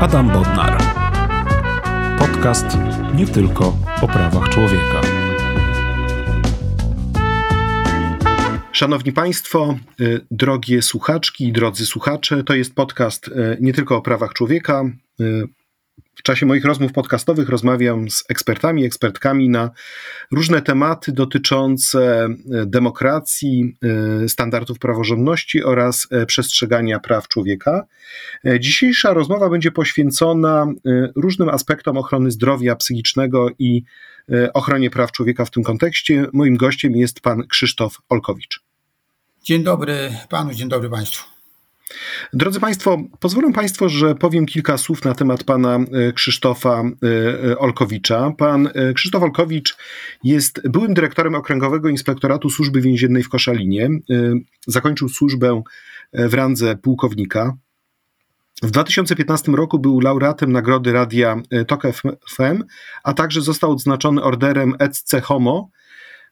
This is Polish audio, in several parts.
Adam Bodnar. Podcast nie tylko o prawach człowieka. Szanowni Państwo, y, drogie słuchaczki, drodzy słuchacze, to jest podcast y, nie tylko o prawach człowieka. W czasie moich rozmów podcastowych rozmawiam z ekspertami, ekspertkami na różne tematy dotyczące e, demokracji, e, standardów praworządności oraz e, przestrzegania praw człowieka. Dzisiejsza rozmowa będzie poświęcona różnym aspektom ochrony zdrowia psychicznego i ochronie praw człowieka w tym kontekście. Moim gościem jest pan Krzysztof Olkowicz. Dzień dobry panu, dzień dobry państwu. Drodzy Państwo, pozwolą Państwo, że powiem kilka słów na temat pana e, Krzysztofa e, e, Olkowicza. Pan Krzysztof Olkowicz jest byłym dyrektorem Okręgowego Inspektoratu Służby Więziennej w Koszalinie. Zakończył służbę w randze pułkownika. W 2015 roku był laureatem nagrody radia TOK FM, a także został odznaczony orderem ECC Homo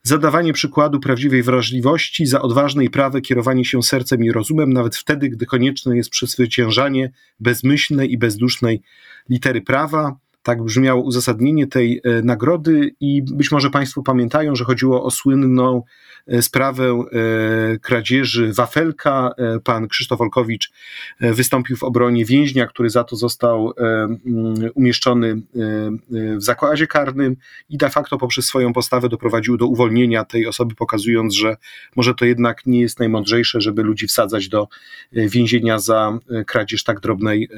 za dawanie przykładu prawdziwej wrażliwości, za odważne i prawe kierowanie się sercem i rozumem, nawet wtedy, gdy konieczne jest przezwyciężanie bezmyślnej i bezdusznej litery prawa. Tak brzmiało uzasadnienie tej e, nagrody, i być może Państwo pamiętają, że chodziło o słynną E, sprawę e, kradzieży wafelka. Pan Krzysztof Olkowicz wystąpił w obronie więźnia, który za to został umieszczony w zakładzie karnym i de facto poprzez swoją postawę doprowadził do uwolnienia tej osoby, pokazując, że może to jednak nie jest najmądrzejsze, żeby ludzi wsadzać do więzienia za kradzież tak drobnej,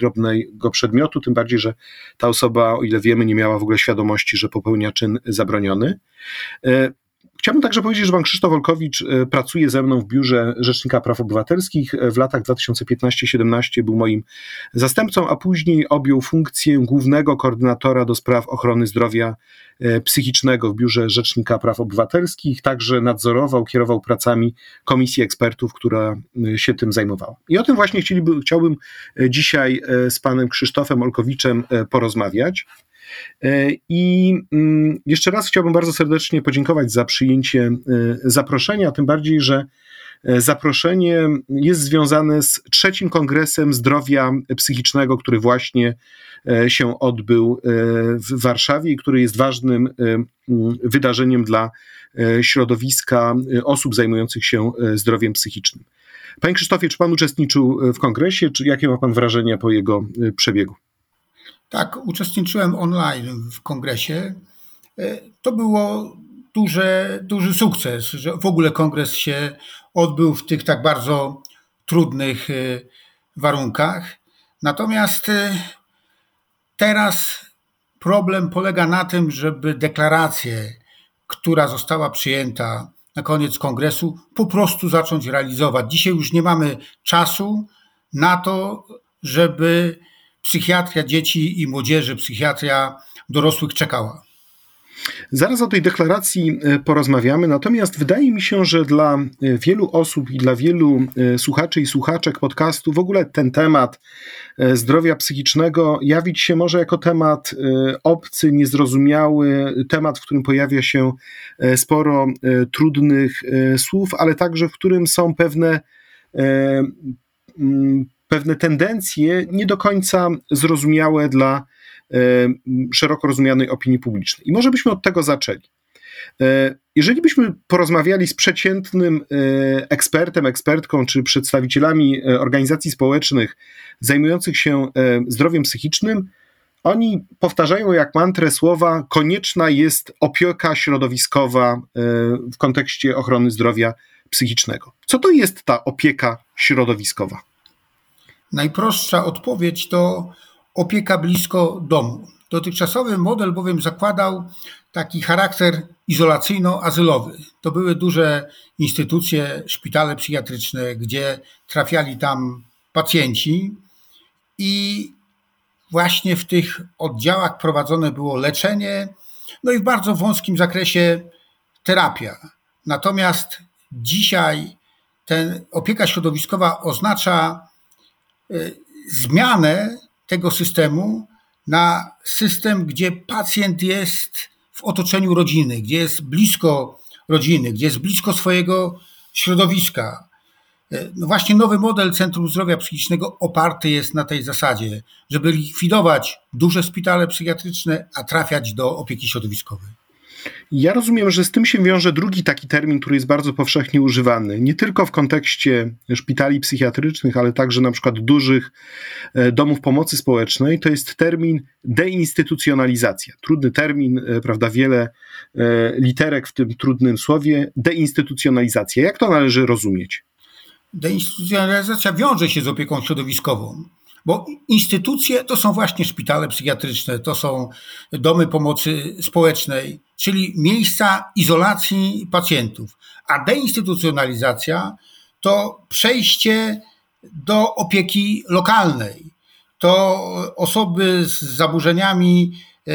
drobnego przedmiotu, tym bardziej, że ta osoba, o ile wiemy, nie miała w ogóle świadomości, że popełnia czyn zabroniony. Chciałbym także powiedzieć, że pan Krzysztof Olkowicz e, pracuje ze mną w biurze Rzecznika Praw Obywatelskich. W latach 2015-17 był moim zastępcą, a później objął funkcję głównego koordynatora do spraw ochrony zdrowia e, psychicznego w biurze Rzecznika Praw Obywatelskich. Także nadzorował, kierował pracami komisji ekspertów, która e, się tym zajmowała. I o tym właśnie chciałbym dzisiaj z panem Krzysztofem Olkowiczem porozmawiać. E, I mm, jeszcze raz chciałbym bardzo serdecznie podziękować za przyjęcie e, zaproszenia, tym bardziej, że e, zaproszenie jest związane z trzecim kongresem zdrowia psychicznego, który właśnie się odbył w Warszawie i który jest ważnym wydarzeniem dla środowiska osób zajmujących się zdrowiem psychicznym. Panie Krzysztofie, czy pan uczestniczył w kongresie, czy jakie ma pan wrażenia po jego przebiegu? Tak, uczestniczyłem online w kongresie. E, to było duże, duży sukces, że w ogóle kongres się odbył w tych tak bardzo trudnych e, warunkach. Natomiast e, teraz problem polega na tym, żeby deklarację, która została przyjęta na koniec kongresu, po prostu zacząć realizować. Dzisiaj już nie mamy czasu na to, żeby psychiatria dzieci i młodzieży, psychiatria dorosłych czekała. Zaraz o tej deklaracji e, porozmawiamy, natomiast wydaje mi się, że dla e, wielu osób i dla wielu e, słuchaczy i słuchaczek podcastu w ogóle ten temat zdrowia psychicznego jawić się może jako temat obcy, niezrozumiały, temat, w którym pojawia się sporo trudnych słów, ale także w którym są pewne pewne tendencje nie do końca zrozumiałe dla e, szeroko rozumianej opinii publicznej. I może byśmy od tego zaczęli. E, jeżeli byśmy porozmawiali z przeciętnym e, ekspertem, ekspertką czy przedstawicielami organizacji społecznych zajmujących się zdrowiem psychicznym, oni powtarzają jak mantrę słowa: konieczna jest opieka środowiskowa w kontekście ochrony zdrowia psychicznego. Co to jest ta opieka środowiskowa? Najprostsza odpowiedź to opieka blisko domu. Dotychczasowy model bowiem zakładał taki charakter izolacyjno-azylowy. To były duże instytucje, szpitale psychiatryczne, gdzie trafiali tam pacjenci i właśnie w tych oddziałach prowadzone było leczenie, no i w bardzo wąskim zakresie terapia. Natomiast dzisiaj ten opieka środowiskowa oznacza zmianę tego systemu na system, gdzie pacjent jest w otoczeniu rodziny, gdzie jest blisko rodziny, gdzie jest blisko swojego środowiska. No właśnie nowy model Centrum Zdrowia Psychicznego oparty jest na tej zasadzie, żeby likwidować duże szpitale psychiatryczne, a trafiać do opieki środowiskowej. Ja rozumiem, że z tym się wiąże drugi taki termin, który jest bardzo powszechnie używany, nie tylko w kontekście szpitali psychiatrycznych, ale także na przykład dużych e, domów pomocy społecznej, to jest termin deinstytucjonalizacja. Trudny termin, e, prawda, wiele e, literek w tym trudnym słowie, deinstytucjonalizacja. Jak to należy rozumieć? Deinstytucjonalizacja wiąże się z opieką środowiskową. Bo instytucje to są właśnie szpitale psychiatryczne, to są domy pomocy społecznej, czyli miejsca izolacji pacjentów. A deinstytucjonalizacja to przejście do opieki lokalnej. To osoby z zaburzeniami e,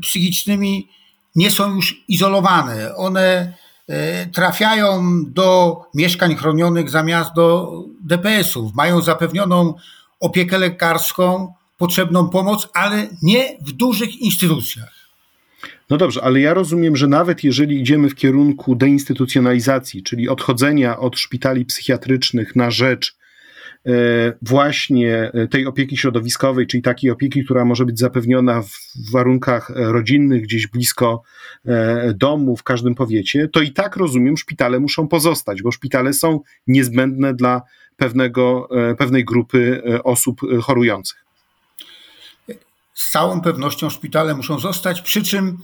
psychicznymi nie są już izolowane. One E, trafiają do mieszkań chronionych zamiast do DPS-ów, mają zapewnioną opiekę lekarską, potrzebną pomoc, ale nie w dużych instytucjach. No dobrze, ale ja rozumiem, że nawet jeżeli idziemy w kierunku deinstytucjonalizacji, czyli odchodzenia od szpitali psychiatrycznych na rzecz E, właśnie e, tej opieki środowiskowej, czyli takiej opieki, która może być zapewniona w warunkach e, rodzinnych, gdzieś blisko domu, w każdym powiecie, to i tak rozumiem, szpitale muszą pozostać, bo szpitale są niezbędne dla pewnego, pewnej grupy osób chorujących. Z całą pewnością szpitale muszą zostać, przy czym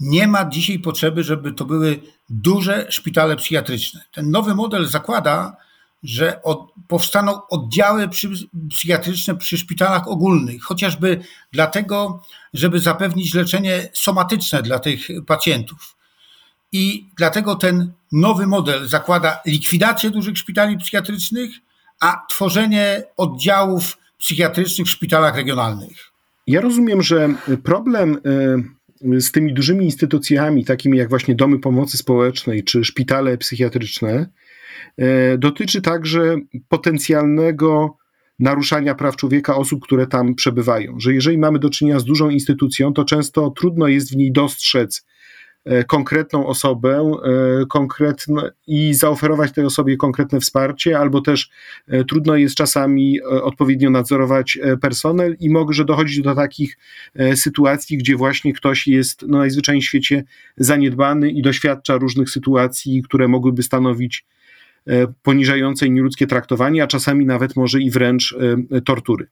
nie ma dzisiaj potrzeby, żeby to były duże szpitale psychiatryczne. Ten nowy model zakłada, że od, powstaną oddziały przy, psychiatryczne przy szpitalach ogólnych, chociażby dlatego, żeby zapewnić leczenie somatyczne dla tych pacjentów. I dlatego ten nowy model zakłada likwidację dużych szpitali psychiatrycznych, a tworzenie oddziałów psychiatrycznych w szpitalach regionalnych. Ja rozumiem, że problem y, z tymi dużymi instytucjami, takimi jak właśnie domy pomocy społecznej czy szpitale psychiatryczne, E, dotyczy także potencjalnego naruszania praw człowieka osób, które tam przebywają. Że jeżeli mamy do czynienia z dużą instytucją, to często trudno jest w niej dostrzec konkretną osobę e, konkretne, i zaoferować tej osobie konkretne wsparcie, albo też trudno jest czasami odpowiednio nadzorować personel i może dochodzić do takich sytuacji, gdzie właśnie ktoś jest no, najzwyczajniej w świecie zaniedbany i doświadcza różnych sytuacji, które mogłyby stanowić E, poniżające i nieludzkie traktowanie, a czasami nawet może i wręcz e, tortury.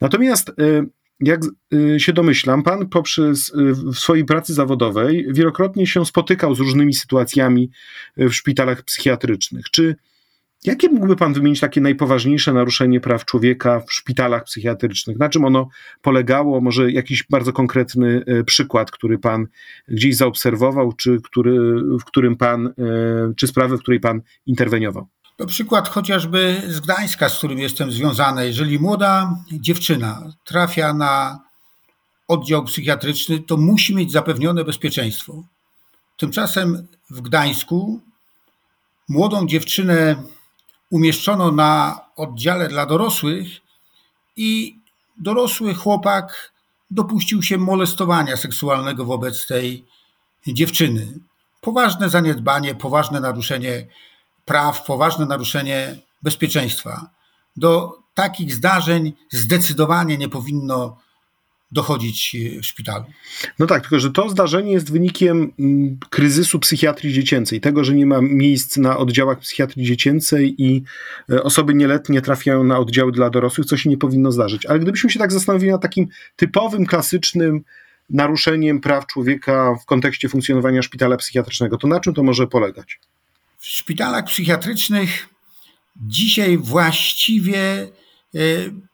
Natomiast e, jak się domyślam, pan poprzez w swojej pracy zawodowej wielokrotnie się spotykał z różnymi sytuacjami w szpitalach psychiatrycznych. Czy Jakie mógłby Pan wymienić takie najpoważniejsze naruszenie praw człowieka w szpitalach psychiatrycznych? Na czym ono polegało? Może jakiś bardzo konkretny przykład, który Pan gdzieś zaobserwował, czy który, w którym Pan, czy sprawę, w której Pan interweniował? To przykład chociażby z Gdańska, z którym jestem związany. Jeżeli młoda dziewczyna trafia na oddział psychiatryczny, to musi mieć zapewnione bezpieczeństwo. Tymczasem w Gdańsku młodą dziewczynę umieszczono na oddziale dla dorosłych i dorosły chłopak dopuścił się molestowania seksualnego wobec tej dziewczyny. Poważne zaniedbanie, poważne naruszenie praw, poważne naruszenie bezpieczeństwa. Do takich zdarzeń zdecydowanie nie powinno dochodzić w szpitalu. No tak, tylko że to zdarzenie jest wynikiem mm, kryzysu psychiatrii dziecięcej, tego, że nie ma miejsc na oddziałach psychiatrii dziecięcej i e, osoby nieletnie trafiają na oddziały dla dorosłych, co się nie powinno zdarzyć. Ale gdybyśmy się tak zastanowili nad takim typowym, klasycznym naruszeniem praw człowieka w kontekście funkcjonowania szpitala psychiatrycznego, to na czym to może polegać? W szpitalach psychiatrycznych dzisiaj właściwie e,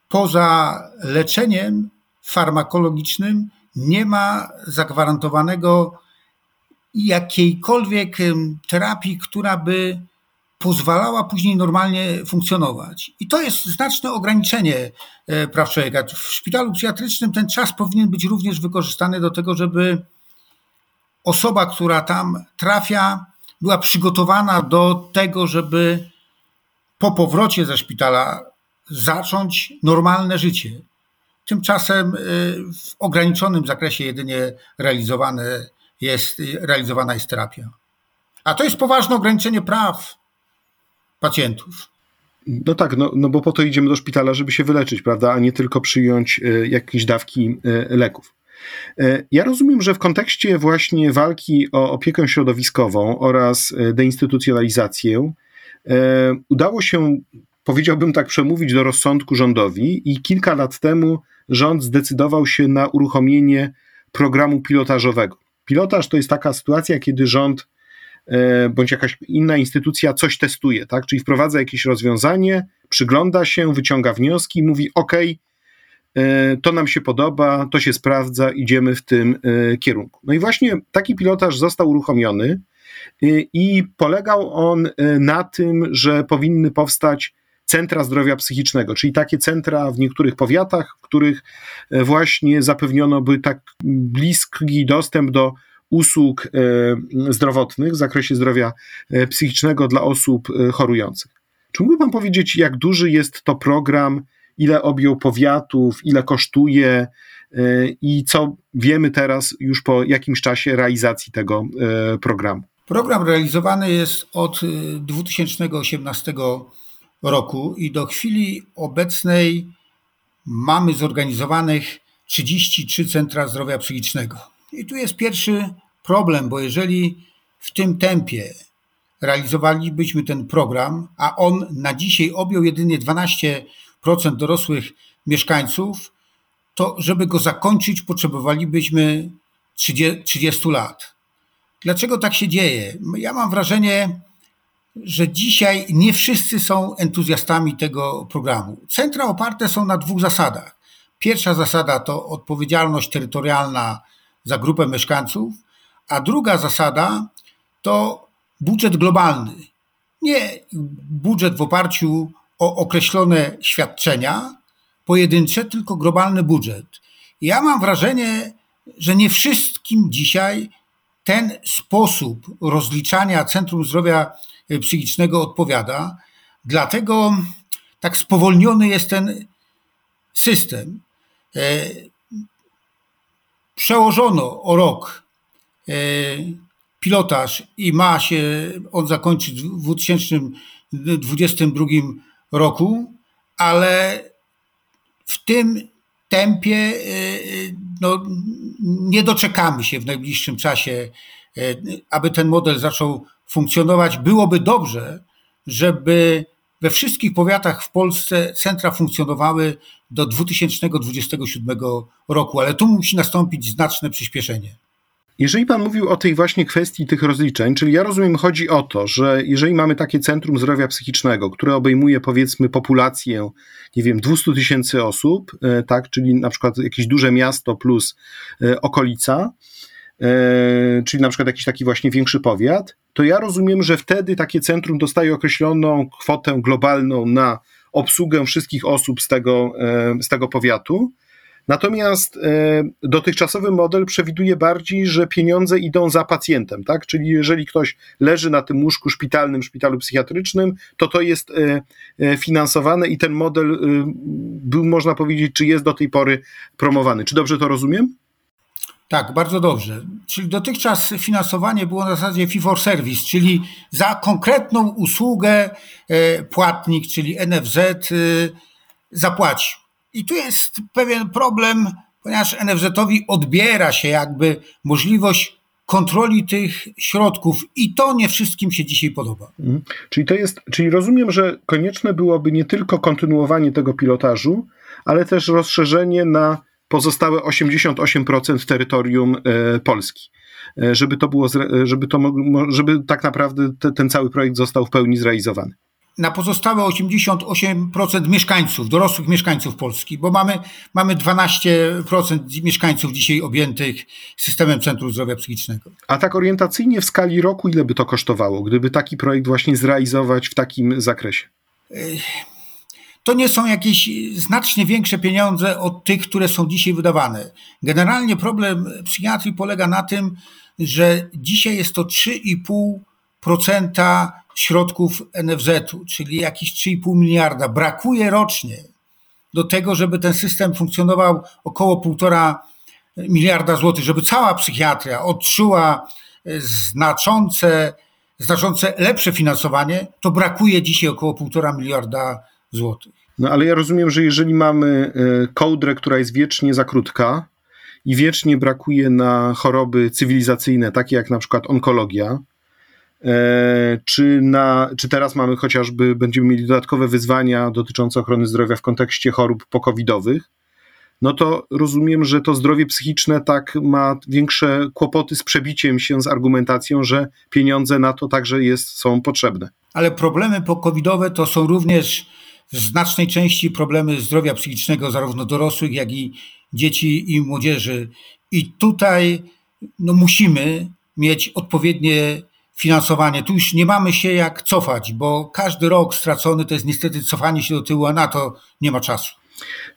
poza leczeniem farmakologicznym nie ma zagwarantowanego jakiejkolwiek terapii, która by pozwalała później normalnie funkcjonować. I to jest znaczne ograniczenie e, praw człowieka. W szpitalu psychiatrycznym ten czas powinien być również wykorzystany do tego, żeby osoba, która tam trafia, była przygotowana do tego, żeby po powrocie ze szpitala zacząć normalne życie. Tymczasem y, w ograniczonym zakresie jedynie realizowane jest, realizowana jest terapia. A to jest poważne ograniczenie praw pacjentów. No tak, no, no bo po to idziemy do szpitala, żeby się wyleczyć, prawda, a nie tylko przyjąć e, jakieś dawki leków. E, ja rozumiem, że w kontekście właśnie walki o opiekę środowiskową oraz deinstytucjonalizację udało się, powiedziałbym tak, przemówić do rozsądku rządowi i kilka lat temu rząd zdecydował się na uruchomienie programu pilotażowego. Pilotaż to jest taka sytuacja, kiedy rząd E, bądź jakaś inna instytucja coś testuje, tak? Czyli wprowadza jakieś rozwiązanie, przygląda się, wyciąga wnioski, mówi: OK, e, to nam się podoba, to się sprawdza, idziemy w tym e, kierunku. No i właśnie taki pilotaż został uruchomiony i polegał on na tym, że powinny powstać centra zdrowia psychicznego, czyli takie centra w niektórych powiatach, w których właśnie zapewniono by tak bliski dostęp do usług e, zdrowotnych w zakresie zdrowia e, psychicznego dla osób e, chorujących. Czy mógłby Pan powiedzieć, jak duży jest to program, ile objął powiatów, ile kosztuje i co wiemy teraz już po jakimś czasie realizacji tego programu? Program realizowany jest od 2018 roku i do chwili obecnej mamy zorganizowanych 33 centra zdrowia psychicznego. I tu jest pierwszy problem, bo jeżeli w tym tempie realizowalibyśmy ten program, a on na dzisiaj objął jedynie 12% dorosłych mieszkańców, to żeby go zakończyć, potrzebowalibyśmy 30 lat. Dlaczego tak się dzieje? Ja mam wrażenie, że dzisiaj nie wszyscy są entuzjastami tego programu. Centra oparte są na dwóch zasadach. Pierwsza zasada to odpowiedzialność terytorialna za grupę mieszkańców, a druga zasada to budżet globalny. Nie budżet w oparciu o określone świadczenia pojedyncze, tylko globalny budżet. Ja mam wrażenie, że nie wszystkim dzisiaj ten sposób rozliczania Centrum Zdrowia Psychicznego odpowiada, dlatego tak spowolniony jest ten system. E, przełożono o rok e, pilotaż i ma się on zakończyć w 2022 roku, ale w tym tempie e, no, nie doczekamy się w najbliższym czasie, e, aby ten model zaczął funkcjonować. Byłoby dobrze, żeby we wszystkich powiatach w Polsce centra funkcjonowały do 2027 roku, ale tu musi nastąpić znaczne przyspieszenie. Jeżeli Pan mówił o tej właśnie kwestii tych rozliczeń, czyli ja rozumiem, chodzi o to, że jeżeli mamy takie centrum zdrowia psychicznego, które obejmuje powiedzmy populację, nie wiem, 200 tysięcy osób, e, tak, czyli na przykład jakieś duże miasto plus e, okolica, E, czyli na przykład jakiś taki właśnie większy powiat, to ja rozumiem, że wtedy takie centrum dostaje określoną kwotę globalną na obsługę wszystkich osób z tego, z tego powiatu. Natomiast e, dotychczasowy model przewiduje bardziej, że pieniądze idą za pacjentem, tak? Czyli jeżeli ktoś leży na tym łóżku szpitalnym, szpitalu psychiatrycznym, to to jest finansowane i ten model był, można powiedzieć, czy jest do tej pory promowany. Czy dobrze to rozumiem? Tak, bardzo dobrze. Czyli dotychczas finansowanie było na zasadzie fee for service, czyli za konkretną usługę e, płatnik, czyli NFZ e, zapłaci. I tu jest pewien problem, ponieważ NFZ-owi odbiera się jakby możliwość kontroli tych środków i to nie wszystkim się dzisiaj podoba. Mhm. Czyli to jest, czyli rozumiem, że konieczne byłoby nie tylko kontynuowanie tego pilotażu, ale też rozszerzenie na pozostałe 88% terytorium e, Polski. E, żeby to było, żeby, to, żeby tak naprawdę te, ten cały projekt został w pełni zrealizowany na pozostałe 88% mieszkańców, dorosłych mieszkańców Polski, bo mamy, mamy 12% mieszkańców dzisiaj objętych systemem Centrum Zdrowia Psychicznego. A tak orientacyjnie w skali roku, ile by to kosztowało, gdyby taki projekt właśnie zrealizować w takim zakresie? to nie są jakieś znacznie większe pieniądze od tych, które są dzisiaj wydawane. Generalnie problem psychiatrii polega na tym, że dzisiaj jest to 3,5% środków NFZ-u, czyli jakieś 3,5 miliarda. Brakuje rocznie do tego, żeby ten system funkcjonował około 1,5 miliarda złotych, żeby cała psychiatria odczuła znaczące znaczące lepsze finansowanie, to brakuje dzisiaj około 1,5 miliarda złotych. No ale ja rozumiem, że jeżeli mamy e, kołdrę, która jest wiecznie za krótka i wiecznie brakuje na choroby cywilizacyjne, takie jak na przykład onkologia, e, czy, na, czy teraz mamy chociażby, będziemy mieli dodatkowe wyzwania dotyczące ochrony zdrowia w kontekście chorób pokowidowych, no to rozumiem, że to zdrowie psychiczne tak ma większe kłopoty z przebiciem się z argumentacją, że pieniądze na to także jest, są potrzebne. Ale problemy pokowidowe to są również w znacznej części problemy zdrowia psychicznego zarówno dorosłych, jak i dzieci i młodzieży. I tutaj no, musimy mieć odpowiednie finansowanie. Tu już nie mamy się jak cofać, bo każdy rok stracony to jest niestety cofanie się do tyłu, a na to nie ma czasu.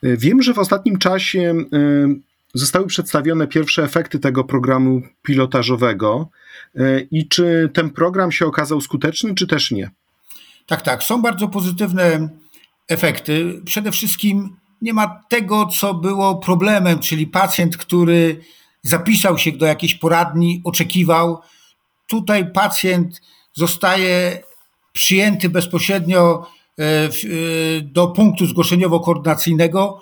Wiem, że w ostatnim czasie e, zostały przedstawione pierwsze efekty tego programu pilotażowego. E, I czy ten program się okazał skuteczny, czy też nie? Tak, tak. Są bardzo pozytywne efekty. Przede wszystkim nie ma tego, co było problemem, czyli pacjent, który zapisał się do jakiejś poradni, oczekiwał. Tutaj pacjent zostaje przyjęty bezpośrednio e, e, do punktu zgłoszeniowo-koordynacyjnego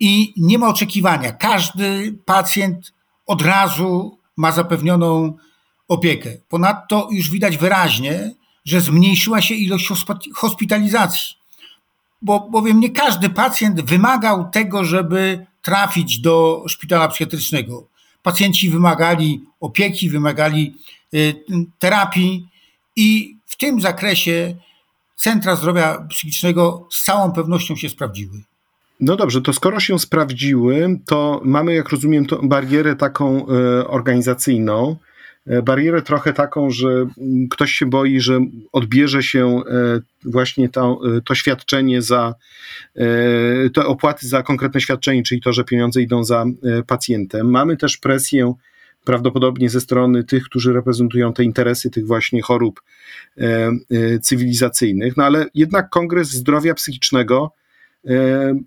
i nie ma oczekiwania. Każdy pacjent od razu ma zapewnioną opiekę. Ponadto już widać wyraźnie, że zmniejszyła się ilość hospitalizacji bo bowiem nie każdy pacjent wymagał tego, żeby trafić do szpitala psychiatrycznego. Pacjenci wymagali opieki, wymagali terapii i w tym zakresie centra zdrowia psychicznego z całą pewnością się sprawdziły. No dobrze, to skoro się sprawdziły, to mamy, jak rozumiem, barierę taką y, organizacyjną. E, barierę trochę taką, że ktoś się boi, że odbierze się e, właśnie to, e, to świadczenie za, te opłaty za konkretne świadczenie, czyli to, że pieniądze idą za pacjentem. Mamy też presję prawdopodobnie ze strony tych, którzy reprezentują te interesy tych właśnie chorób cywilizacyjnych, no ale jednak Kongres Zdrowia Psychicznego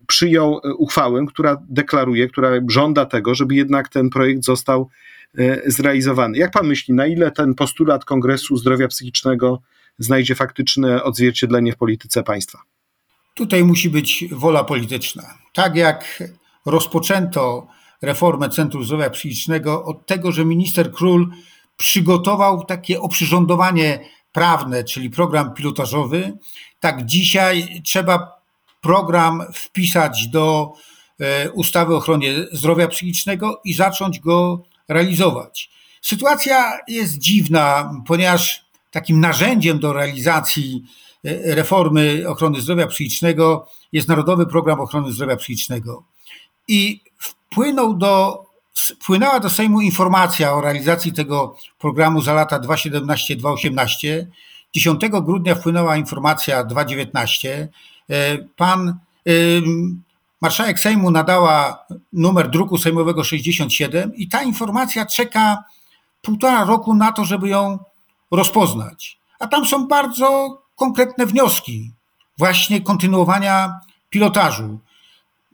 przyjął uchwałę, która deklaruje, która żąda tego, żeby jednak ten projekt został E, zrealizowany. Jak pan myśli, na ile ten postulat Kongresu Zdrowia Psychicznego znajdzie faktyczne odzwierciedlenie w polityce państwa? Tutaj musi być wola polityczna. Tak jak rozpoczęto reformę Centrum Zdrowia Psychicznego od tego, że minister Król przygotował takie oprzyrządowanie prawne, czyli program pilotażowy, tak dzisiaj trzeba program wpisać do e, ustawy o ochronie zdrowia psychicznego i zacząć go realizować. Sytuacja jest dziwna, ponieważ takim narzędziem do realizacji e, reformy ochrony zdrowia psychicznego jest Narodowy Program Ochrony Zdrowia Psychicznego. I wpłynął do, wpłynęła do Sejmu informacja o realizacji tego programu za lata 2017-2018. 10 grudnia wpłynęła informacja 2019. E, pan Marszałek Sejmu nadała numer druku sejmowego 67 i ta informacja czeka półtora roku na to, żeby ją rozpoznać. A tam są bardzo konkretne wnioski właśnie kontynuowania pilotażu.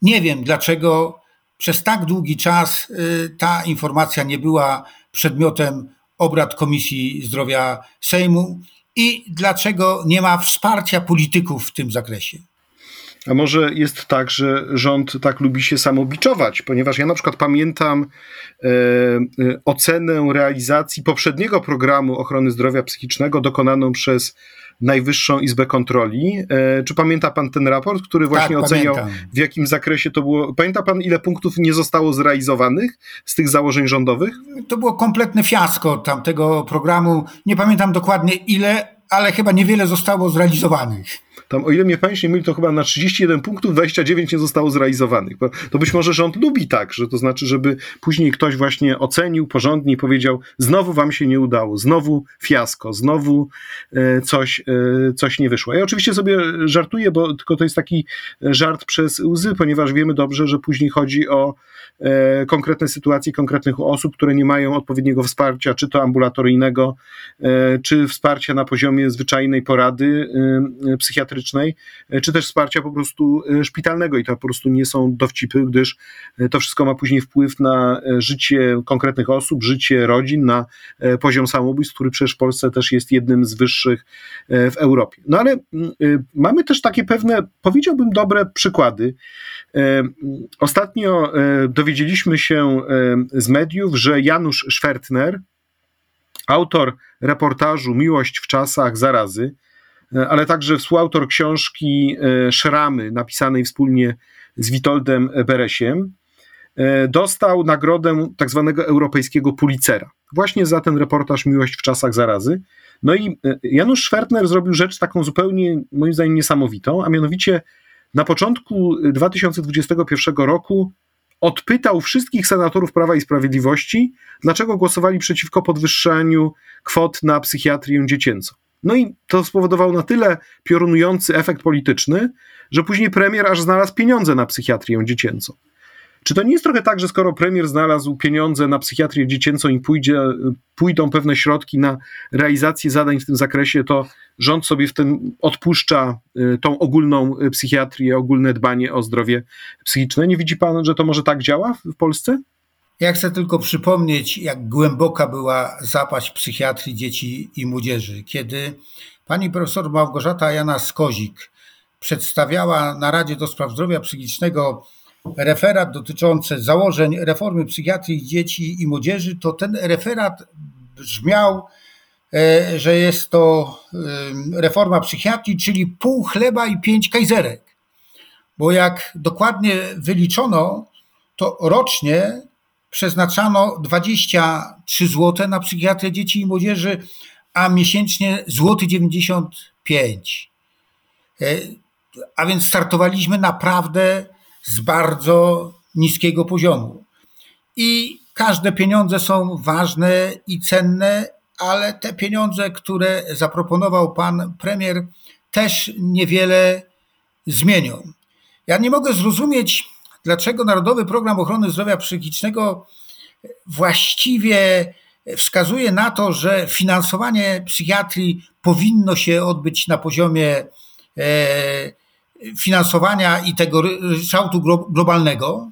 Nie wiem, dlaczego przez tak długi czas y, ta informacja nie była przedmiotem obrad Komisji Zdrowia Sejmu i dlaczego nie ma wsparcia polityków w tym zakresie. A może jest tak, że rząd tak lubi się samobiczować, ponieważ ja na przykład pamiętam e, e, ocenę realizacji poprzedniego programu ochrony zdrowia psychicznego dokonaną przez Najwyższą Izbę Kontroli. E, czy pamięta pan ten raport, który właśnie tak, oceniał, pamiętam. w jakim zakresie to było? Pamięta pan, ile punktów nie zostało zrealizowanych z tych założeń rządowych? To było kompletne fiasko tamtego programu. Nie pamiętam dokładnie ile, ale chyba niewiele zostało zrealizowanych. Tam, o ile mnie pamięć nie myli, to chyba na 31 punktów 29 nie zostało zrealizowanych. To być może rząd lubi tak, że to znaczy, żeby później ktoś właśnie ocenił porządnie i powiedział, znowu wam się nie udało, znowu fiasko, znowu e, coś, e, coś nie wyszło. Ja oczywiście sobie żartuję, bo tylko to jest taki żart przez łzy, ponieważ wiemy dobrze, że później chodzi o e, konkretne sytuacje konkretnych osób, które nie mają odpowiedniego wsparcia, czy to ambulatoryjnego, czy wsparcia na poziomie zwyczajnej porady psychiatrycznej, psychiatrycznej, czy też wsparcia po prostu szpitalnego i to po prostu nie są dowcipy, gdyż to wszystko ma później wpływ na życie konkretnych osób, życie rodzin, na poziom samobójstw, który przecież w Polsce też jest jednym z wyższych w Europie. No ale mm, mamy też takie pewne, powiedziałbym, dobre przykłady. Ostatnio dowiedzieliśmy się z mediów, że Janusz Schwertner, autor reportażu Miłość w czasach zarazy, e, ale także współautor książki e, Szramy, napisanej wspólnie z Witoldem Beresiem, e, dostał nagrodę tak zwanego europejskiego Pulitzera. Właśnie za ten reportaż Miłość w czasach zarazy. No i Janusz Schwertner zrobił rzecz taką zupełnie, moim zdaniem, niesamowitą, a mianowicie na początku 2021 roku odpytał wszystkich senatorów Prawa i Sprawiedliwości, dlaczego głosowali przeciwko podwyższeniu kwot na psychiatrię dziecięcą. No i to spowodowało na tyle piorunujący efekt polityczny, że później premier aż znalazł pieniądze na psychiatrię dziecięcą. Czy to nie jest trochę tak, że skoro premier znalazł pieniądze na psychiatrię dziecięcą i pójdzie, pójdą pewne środki na realizację zadań w tym zakresie, to rząd sobie w tym odpuszcza y, tą ogólną y, psychiatrię, ogólne dbanie o zdrowie psychiczne? Nie widzi pan, że to może tak działa w Polsce? Ja chcę tylko przypomnieć, jak głęboka była zapaść psychiatrii dzieci i młodzieży, kiedy pani profesor Małgorzata Jana Skozik przedstawiała na Radzie do Spraw Zdrowia Psychicznego referat dotyczący założeń reformy psychiatrii dzieci i młodzieży, to ten referat brzmiał, e, że jest to e, reforma psychiatrii, czyli pół chleba i pięć kajzerek. Bo jak dokładnie wyliczono, to rocznie przeznaczano 23 zł na psychiatrię dzieci i młodzieży, a miesięcznie złoty 95. E, a więc startowaliśmy naprawdę z bardzo niskiego poziomu. I każde pieniądze są ważne i cenne, ale te pieniądze, które zaproponował pan premier, też niewiele zmienią. Ja nie mogę zrozumieć, dlaczego Narodowy Program Ochrony Zdrowia Psychicznego właściwie wskazuje na to, że finansowanie psychiatrii powinno się odbyć na poziomie e, finansowania i tego kształtu globalnego.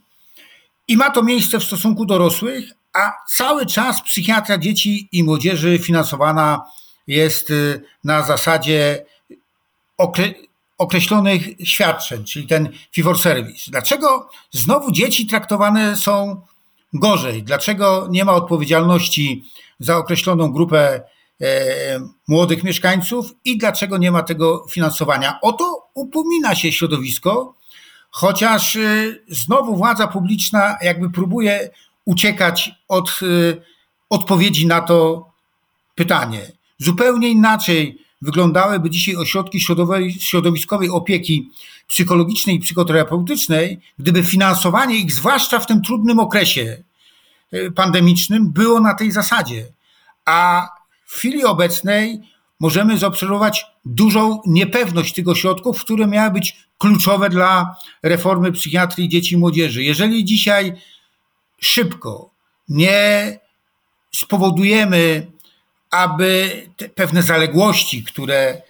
I ma to miejsce w stosunku dorosłych, a cały czas psychiatria dzieci i młodzieży finansowana jest y, na zasadzie określonych świadczeń, czyli ten fee for service. Dlaczego znowu dzieci traktowane są gorzej? Dlaczego nie ma odpowiedzialności za określoną grupę młodych mieszkańców i dlaczego nie ma tego finansowania. O to upomina się środowisko, chociaż e, znowu władza publiczna jakby próbuje uciekać od e, odpowiedzi na to pytanie. Zupełnie inaczej wyglądałyby dzisiaj ośrodki środowiskowej opieki psychologicznej i psychoterapeutycznej, gdyby finansowanie ich, zwłaszcza w tym trudnym okresie pandemicznym, było na tej zasadzie. A w chwili obecnej możemy zaobserwować dużą niepewność tych ośrodków, które miały być kluczowe dla reformy psychiatrii dzieci i młodzieży. Jeżeli dzisiaj szybko nie spowodujemy, aby pewne zaległości, które e,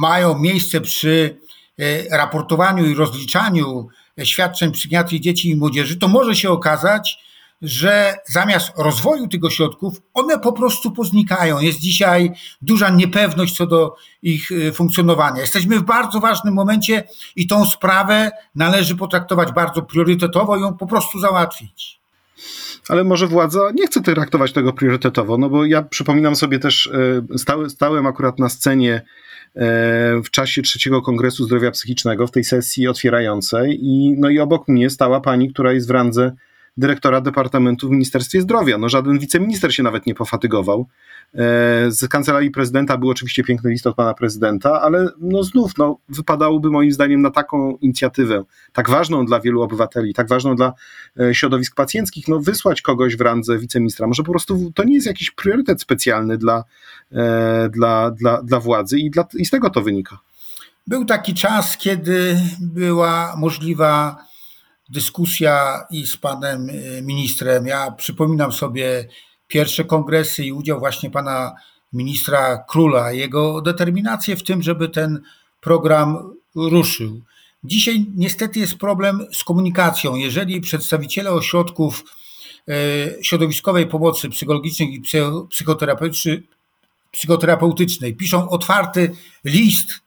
mają miejsce przy e, raportowaniu i rozliczaniu świadczeń psychiatrii dzieci i młodzieży, to może się okazać, że zamiast rozwoju tych ośrodków, one po prostu poznikają. Jest dzisiaj duża niepewność co do ich y, funkcjonowania. Jesteśmy w bardzo ważnym momencie i tą sprawę należy potraktować bardzo priorytetowo i ją po prostu załatwić. Ale może władza nie chce traktować tego priorytetowo, no bo ja przypominam sobie też, y, stałem akurat na scenie y, w czasie trzeciego Kongresu Zdrowia Psychicznego, w tej sesji otwierającej i, no i obok mnie stała pani, która jest w randze dyrektora Departamentu w Ministerstwie Zdrowia. No, żaden wiceminister się nawet nie pofatygował. E, z kancelarii prezydenta był oczywiście piękny list od pana prezydenta, ale no znów no, wypadałoby moim zdaniem na taką inicjatywę, tak ważną dla wielu obywateli, tak ważną dla e, środowisk pacjenckich, no wysłać kogoś w randze wiceministra. Może po prostu to nie jest jakiś priorytet specjalny dla, e, dla, dla, dla władzy i, dla, i z tego to wynika. Był taki czas, kiedy była możliwa dyskusja i z panem e, ministrem. Ja przypominam sobie pierwsze kongresy i udział właśnie pana ministra Króla, jego determinację w tym, żeby ten program ruszył. Dzisiaj niestety jest problem z komunikacją. Jeżeli przedstawiciele ośrodków e, środowiskowej pomocy psychologicznej i psychoterapeutycznej piszą otwarty list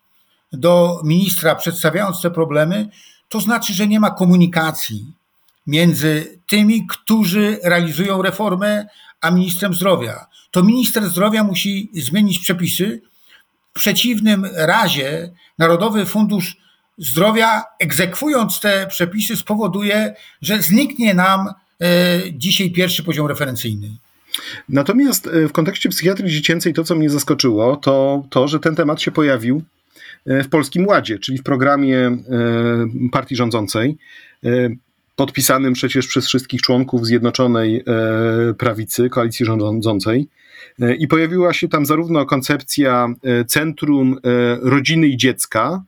do ministra przedstawiając te problemy, to znaczy, że nie ma komunikacji między tymi, którzy realizują reformę, a ministrem zdrowia. To minister zdrowia musi zmienić przepisy. W przeciwnym razie Narodowy Fundusz Zdrowia, egzekwując te przepisy, spowoduje, że zniknie nam e, dzisiaj pierwszy poziom referencyjny. Natomiast e, w kontekście psychiatrii dziecięcej to, co mnie zaskoczyło, to to, że ten temat się pojawił w Polskim Ładzie, czyli w programie partii rządzącej podpisanym przecież przez wszystkich członków Zjednoczonej e, Prawicy, koalicji rządzącej. E, I pojawiła się tam zarówno koncepcja e, Centrum Rodziny i Dziecka,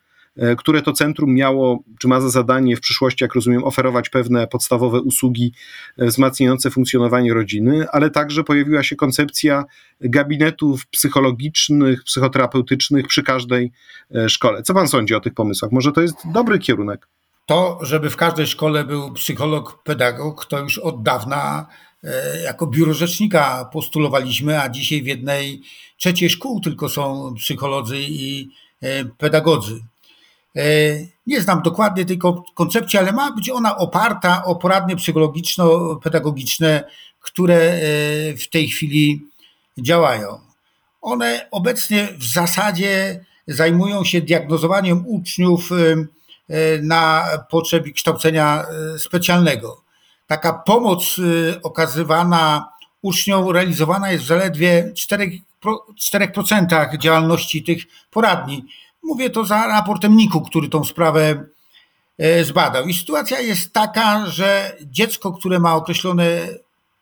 które to centrum miało, czy ma za zadanie w przyszłości, jak rozumiem, oferować pewne podstawowe usługi wzmacniające funkcjonowanie rodziny, ale także pojawiła się koncepcja gabinetów psychologicznych, psychoterapeutycznych przy każdej szkole. Co pan sądzi o tych pomysłach? Może to jest dobry kierunek? To, żeby w każdej szkole był psycholog, pedagog, to już od dawna e, jako biuro rzecznika postulowaliśmy, a dzisiaj w jednej trzeciej szkół tylko są psycholodzy i e, pedagodzy. E, nie znam dokładnie tej koncepcji, ale ma być ona oparta o poradnie psychologiczno-pedagogiczne, które w tej chwili działają. One obecnie w zasadzie zajmują się diagnozowaniem uczniów E, na potrzeby kształcenia e, specjalnego. Taka pomoc e, okazywana uczniom realizowana jest w zaledwie 4%, 4% działalności tych poradni. Mówię to za raportem NIK-u, który tą sprawę zbadał. I sytuacja jest taka, że dziecko, które ma określone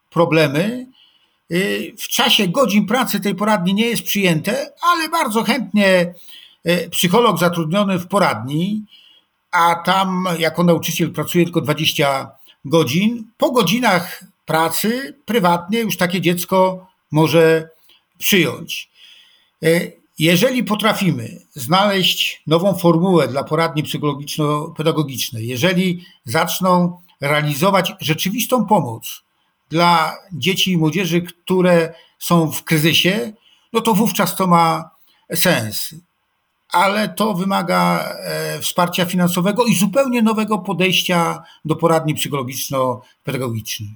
problemy, w czasie godzin pracy tej poradni nie jest przyjęte, ale bardzo chętnie psycholog zatrudniony w poradni a tam jako nauczyciel pracuje tylko 20 godzin. Po godzinach pracy prywatnie już takie dziecko może przyjąć. Jeżeli potrafimy znaleźć nową formułę dla poradni psychologiczno-pedagogicznej, jeżeli zaczną realizować rzeczywistą pomoc dla dzieci i młodzieży, które są w kryzysie, no to wówczas to ma sens ale to wymaga e, wsparcia finansowego i zupełnie nowego podejścia do poradni psychologiczno-pedagogicznych.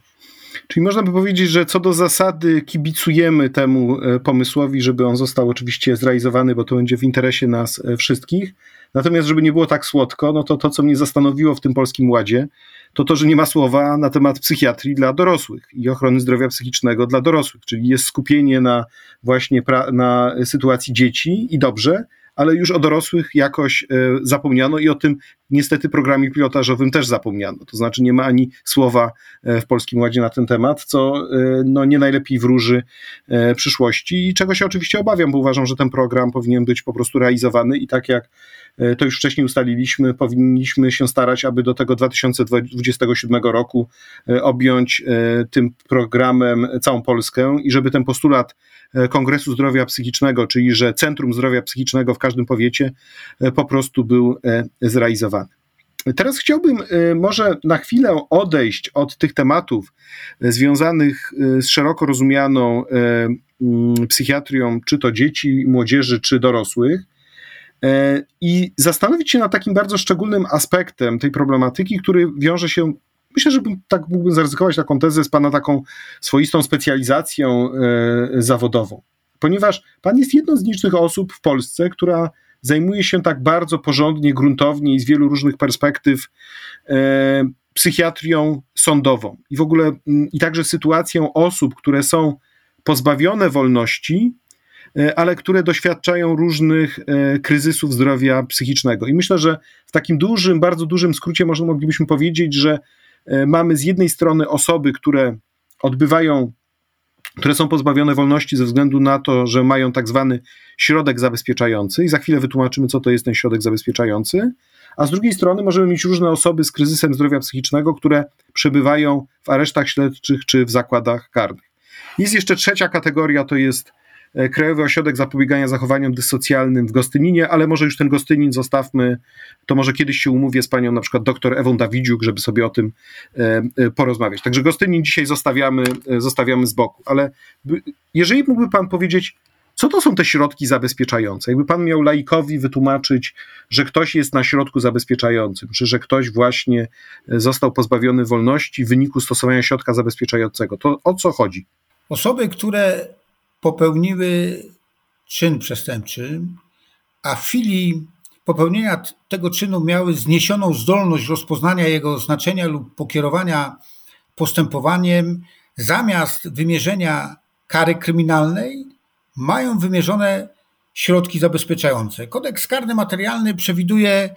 Czyli można by powiedzieć, że co do zasady kibicujemy temu e, pomysłowi, żeby on został oczywiście zrealizowany, bo to będzie w interesie nas e, wszystkich. Natomiast, żeby nie było tak słodko, no to to, co mnie zastanowiło w tym polskim ładzie, to to, że nie ma słowa na temat psychiatrii dla dorosłych i ochrony zdrowia psychicznego dla dorosłych, czyli jest skupienie na właśnie na sytuacji dzieci i dobrze, ale już o dorosłych jakoś e, zapomniano i o tym niestety programie pilotażowym też zapomniano. To znaczy nie ma ani słowa e, w Polskim Ładzie na ten temat, co e, no, nie najlepiej wróży przyszłości i czego się oczywiście obawiam, bo uważam, że ten program powinien być po prostu realizowany i tak jak to już wcześniej ustaliliśmy, powinniśmy się starać, aby do tego 2027 roku objąć tym programem całą Polskę i żeby ten postulat E, Kongresu Zdrowia Psychicznego, czyli że Centrum Zdrowia Psychicznego w każdym powiecie e, po prostu był e, zrealizowany. Teraz chciałbym może na chwilę odejść od tych tematów związanych z szeroko rozumianą mm, psychiatrią, czy to dzieci, młodzieży, czy dorosłych, i zastanowić się nad takim bardzo szczególnym aspektem tej problematyki, który wiąże się Myślę, że bym, tak mógłbym zaryzykować taką tezę z Pana taką swoistą specjalizacją zawodową. Ponieważ Pan jest jedną z licznych osób w Polsce, która zajmuje się tak bardzo porządnie, gruntownie i z wielu różnych perspektyw e, psychiatrią sądową i w ogóle m, i także sytuacją osób, które są pozbawione wolności, e, ale które doświadczają różnych e, kryzysów zdrowia psychicznego. I myślę, że w takim dużym, bardzo dużym skrócie można moglibyśmy powiedzieć, że mamy z jednej strony osoby, które odbywają, które są pozbawione wolności ze względu na to, że mają tak zwany środek zabezpieczający, i za chwilę wytłumaczymy, co to jest ten środek zabezpieczający. A z drugiej strony możemy mieć różne osoby z kryzysem zdrowia psychicznego, które przebywają w aresztach śledczych czy w zakładach karnych. Jest jeszcze trzecia kategoria, to jest Krajowy Ośrodek Zapobiegania Zachowaniom Dysocjalnym w Gostyninie, ale może już ten Gostynin zostawmy, to może kiedyś się umówię z panią na przykład doktor Ewą Dawidziuk, żeby sobie o tym porozmawiać. Także Gostynin dzisiaj zostawiamy, zostawiamy z boku, ale jeżeli mógłby pan powiedzieć, co to są te środki zabezpieczające? Jakby pan miał laikowi wytłumaczyć, że ktoś jest na środku zabezpieczającym, czy że ktoś właśnie e, został pozbawiony wolności w wyniku stosowania środka zabezpieczającego, to o co chodzi? Osoby, które popełniły czyn przestępczy, a w chwili popełnienia tego czynu miały zniesioną zdolność rozpoznania jego znaczenia lub pokierowania postępowaniem, zamiast wymierzenia kary kryminalnej, mają wymierzone środki zabezpieczające. Kodeks karny materialny przewiduje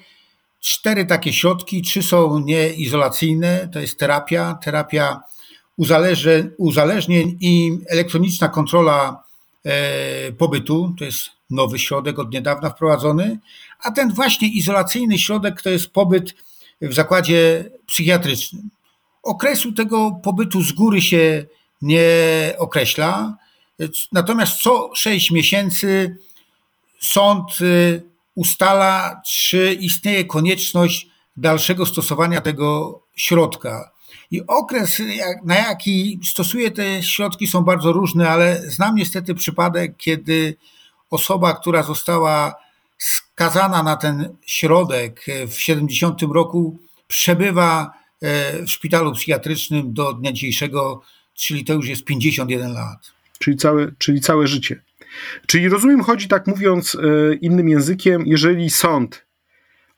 cztery takie środki. Trzy są nieizolacyjne, to jest terapia, terapia uzależnień i elektroniczna kontrola e, pobytu, to jest nowy środek od niedawna wprowadzony, a ten właśnie izolacyjny środek to jest pobyt w zakładzie psychiatrycznym. Okresu tego pobytu z góry się nie określa. Natomiast co 6 miesięcy sąd y, ustala, czy istnieje konieczność dalszego stosowania tego środka. I okres, na jaki stosuje te środki, są bardzo różne, ale znam niestety przypadek, kiedy osoba, która została skazana na ten środek w 70 roku, przebywa e, w szpitalu psychiatrycznym do dnia dzisiejszego, czyli to już jest 51 lat czyli całe, czyli całe życie. Czyli rozumiem, chodzi tak mówiąc e, innym językiem, jeżeli sąd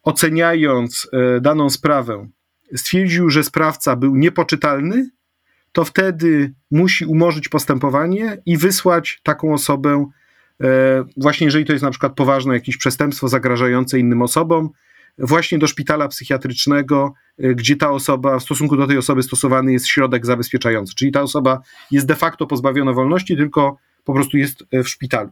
oceniając e, daną sprawę stwierdził, że sprawca był niepoczytalny, to wtedy musi umorzyć postępowanie i wysłać taką osobę, e, właśnie jeżeli to jest na przykład poważne jakieś przestępstwo zagrażające innym osobom, właśnie do szpitala psychiatrycznego, y, gdzie ta osoba, w stosunku do tej osoby stosowany jest środek zabezpieczający. Czyli ta osoba jest de facto pozbawiona wolności, tylko po prostu jest y, w szpitalu.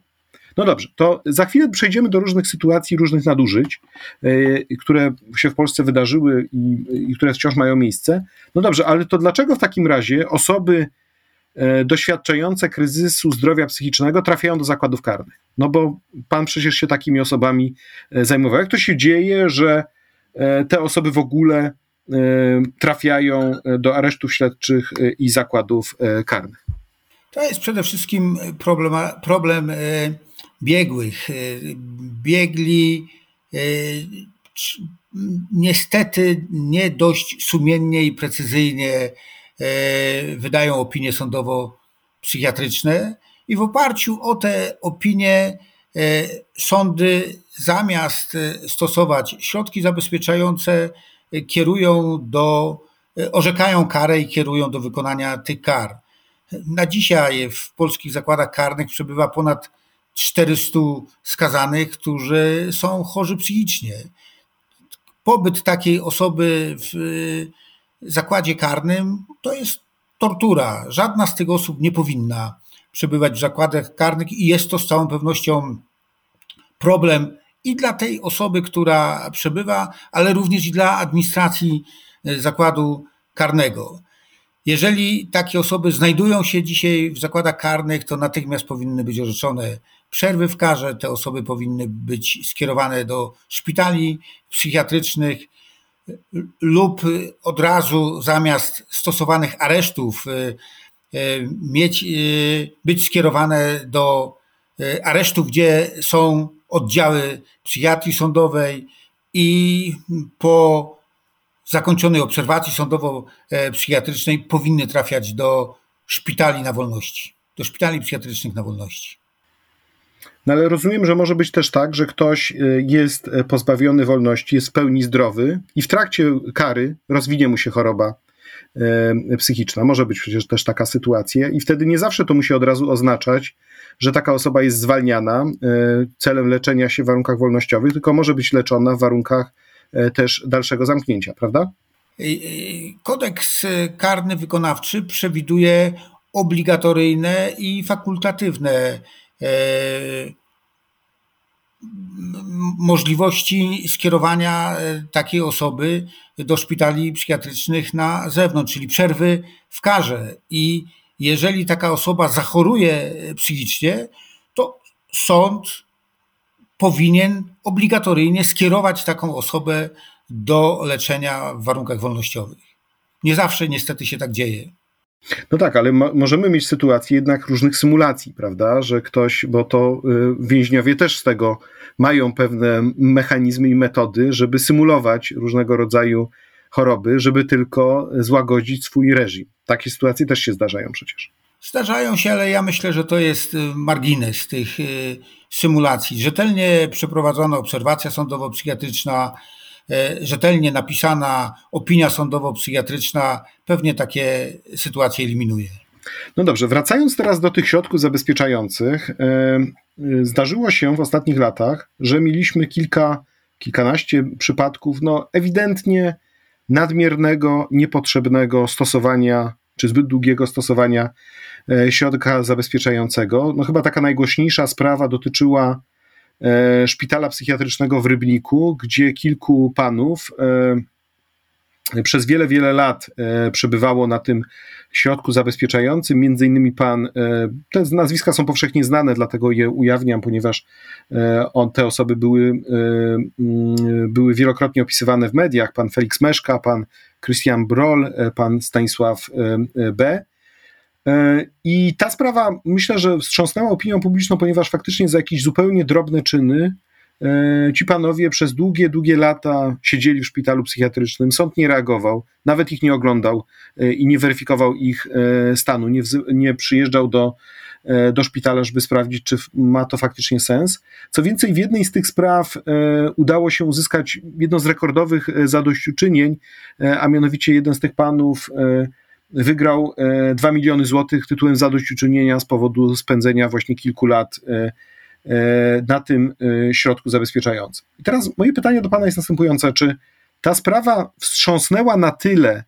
No dobrze, to za chwilę przejdziemy do różnych sytuacji, różnych nadużyć, yy, które się w Polsce wydarzyły i, i, które wciąż mają miejsce. No dobrze, ale to dlaczego w takim razie osoby yy, doświadczające kryzysu zdrowia psychicznego trafiają do zakładów karnych? No bo pan przecież się takimi osobami e, zajmował. Jak to się dzieje, że e, te osoby w ogóle e, trafiają do aresztów śledczych i zakładów karnych? To jest przede wszystkim problem, problem biegłych. Biegli niestety nie dość sumiennie i precyzyjnie wydają opinie sądowo-psychiatryczne i w oparciu o te opinie e, sądy zamiast e, stosować środki zabezpieczające, e, kierują do, orzekają karę i kierują do wykonania tych kar. Na dzisiaj w polskich zakładach karnych przebywa ponad 400 skazanych, którzy są chorzy psychicznie. Pobyt takiej osoby w zakładzie karnym to jest tortura. Żadna z tych osób nie powinna przebywać w zakładach karnych i jest to z całą pewnością problem i dla tej osoby, która przebywa, ale również i dla administracji e, zakładu karnego. Jeżeli takie osoby znajdują się dzisiaj w zakładach karnych, to natychmiast powinny być orzeczone przerwy w karze. Te osoby powinny być skierowane do szpitali psychiatrycznych lub od razu zamiast stosowanych aresztów e, E, mieć, e, być skierowane do aresztów, gdzie są oddziały psychiatrii sądowej i po zakończonej obserwacji sądowo-psychiatrycznej powinny trafiać do szpitali na wolności, do szpitali psychiatrycznych na wolności. No ale rozumiem, że może być też tak, że ktoś jest pozbawiony wolności, jest w pełni zdrowy i w trakcie kary rozwinie mu się choroba E, psychiczna. Może być przecież też taka sytuacja, i wtedy nie zawsze to musi od razu oznaczać, że taka osoba jest zwalniana celem leczenia się w warunkach wolnościowych, tylko może być leczona w warunkach też dalszego zamknięcia, prawda? Kodeks karny wykonawczy przewiduje obligatoryjne i fakultatywne możliwości skierowania e, takiej osoby do szpitali psychiatrycznych na zewnątrz, czyli przerwy w karze. I jeżeli taka osoba zachoruje psychicznie, to sąd powinien obligatoryjnie skierować taką osobę do leczenia w warunkach wolnościowych. Nie zawsze niestety się tak dzieje. No tak, ale możemy mieć sytuację jednak różnych symulacji, prawda? Że ktoś, bo to y, więźniowie też z tego mają pewne mechanizmy i metody, żeby symulować różnego rodzaju choroby, żeby tylko złagodzić swój reżim. Takie sytuacje też się zdarzają przecież. Zdarzają się, ale ja myślę, że to jest y, margines tych y, symulacji. Rzetelnie przeprowadzona obserwacja sądowo-psychiatryczna, rzetelnie napisana opinia sądowo-psychiatryczna pewnie takie sytuacje eliminuje. No dobrze, wracając teraz do tych środków zabezpieczających, zdarzyło się w ostatnich latach, że mieliśmy kilka, kilkanaście przypadków, no ewidentnie nadmiernego, niepotrzebnego stosowania, czy zbyt długiego stosowania e, środka zabezpieczającego. No chyba taka najgłośniejsza sprawa dotyczyła e, szpitala psychiatrycznego w Rybniku, gdzie kilku panów e, przez wiele, wiele lat przebywało na tym środku zabezpieczającym, między innymi pan, e, te nazwiska są powszechnie znane, dlatego je ujawniam, ponieważ e, on, te osoby były, e, mm, były wielokrotnie opisywane w mediach, pan Felix Meszka, pan Christian Broll, pan Stanisław B., i ta sprawa myślę, że wstrząsnęła opinią publiczną, ponieważ faktycznie za jakieś zupełnie drobne czyny E, ci panowie przez długie, długie lata siedzieli w szpitalu psychiatrycznym, sąd nie reagował, nawet ich nie oglądał e, i nie weryfikował ich e, stanu, nie, nie przyjeżdżał do, do szpitala, żeby sprawdzić, czy ma to faktycznie sens. Co więcej, w jednej z tych spraw udało się uzyskać jedno z rekordowych zadośćuczynień, a mianowicie jeden z tych panów wygrał 2 miliony złotych tytułem zadośćuczynienia z powodu spędzenia właśnie kilku lat E, na tym e, środku zabezpieczającym. I teraz moje pytanie do Pana jest następujące: czy ta sprawa wstrząsnęła na tyle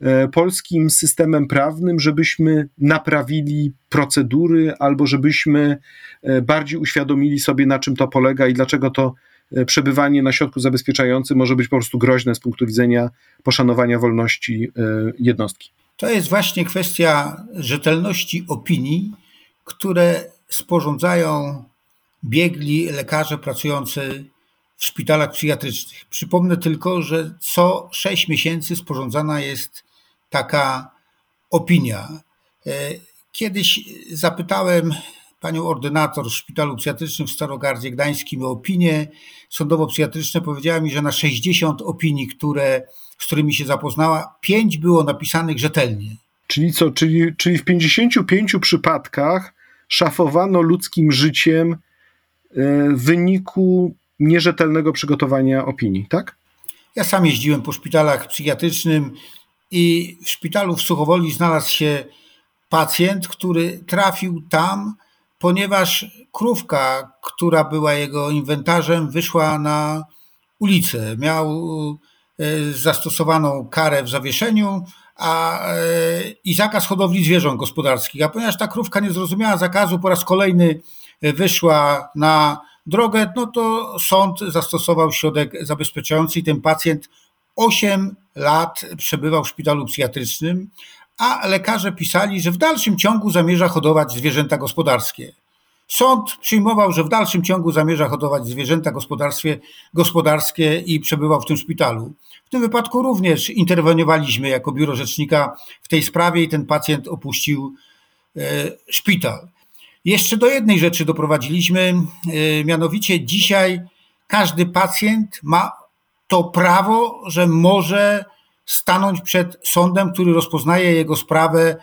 e, polskim systemem prawnym, żebyśmy naprawili procedury albo żebyśmy bardziej uświadomili sobie, na czym to polega i dlaczego to przebywanie na środku zabezpieczającym może być po prostu groźne z punktu widzenia poszanowania wolności jednostki. To jest właśnie kwestia rzetelności opinii, które sporządzają biegli lekarze pracujący w szpitalach psychiatrycznych. Przypomnę tylko, że co 6 miesięcy sporządzana jest taka opinia. E, kiedyś zapytałem panią ordynator w szpitalu psychiatrycznym w Starogardzie Gdańskim o opinię sądowo-psychiatryczne. Powiedziała mi, że na 60 opinii, które, z którymi się zapoznała, 5 było napisanych rzetelnie. Czyli co, czyli, czyli w 55 przypadkach szafowano ludzkim życiem w wyniku nierzetelnego przygotowania opinii, tak? Ja sam jeździłem po szpitalach psychiatrycznym i w szpitalu w Suchowoli znalazł się pacjent, który trafił tam, ponieważ krówka, która była jego inwentarzem, wyszła na ulicę. Miał e, zastosowaną karę w zawieszeniu a, e, i zakaz hodowli zwierząt gospodarskich. A ponieważ ta krówka nie zrozumiała zakazu, po raz kolejny wyszła na drogę, no to sąd zastosował środek zabezpieczający i ten pacjent 8 lat przebywał w szpitalu psychiatrycznym, a lekarze pisali, że w dalszym ciągu zamierza hodować zwierzęta gospodarskie. Sąd przyjmował, że w dalszym ciągu zamierza hodować zwierzęta gospodarskie i przebywał w tym szpitalu. W tym wypadku również interweniowaliśmy jako biuro rzecznika w tej sprawie i ten pacjent opuścił e, szpital. Jeszcze do jednej rzeczy doprowadziliśmy, e, mianowicie dzisiaj każdy pacjent ma to prawo, że może stanąć przed sądem, który rozpoznaje jego sprawę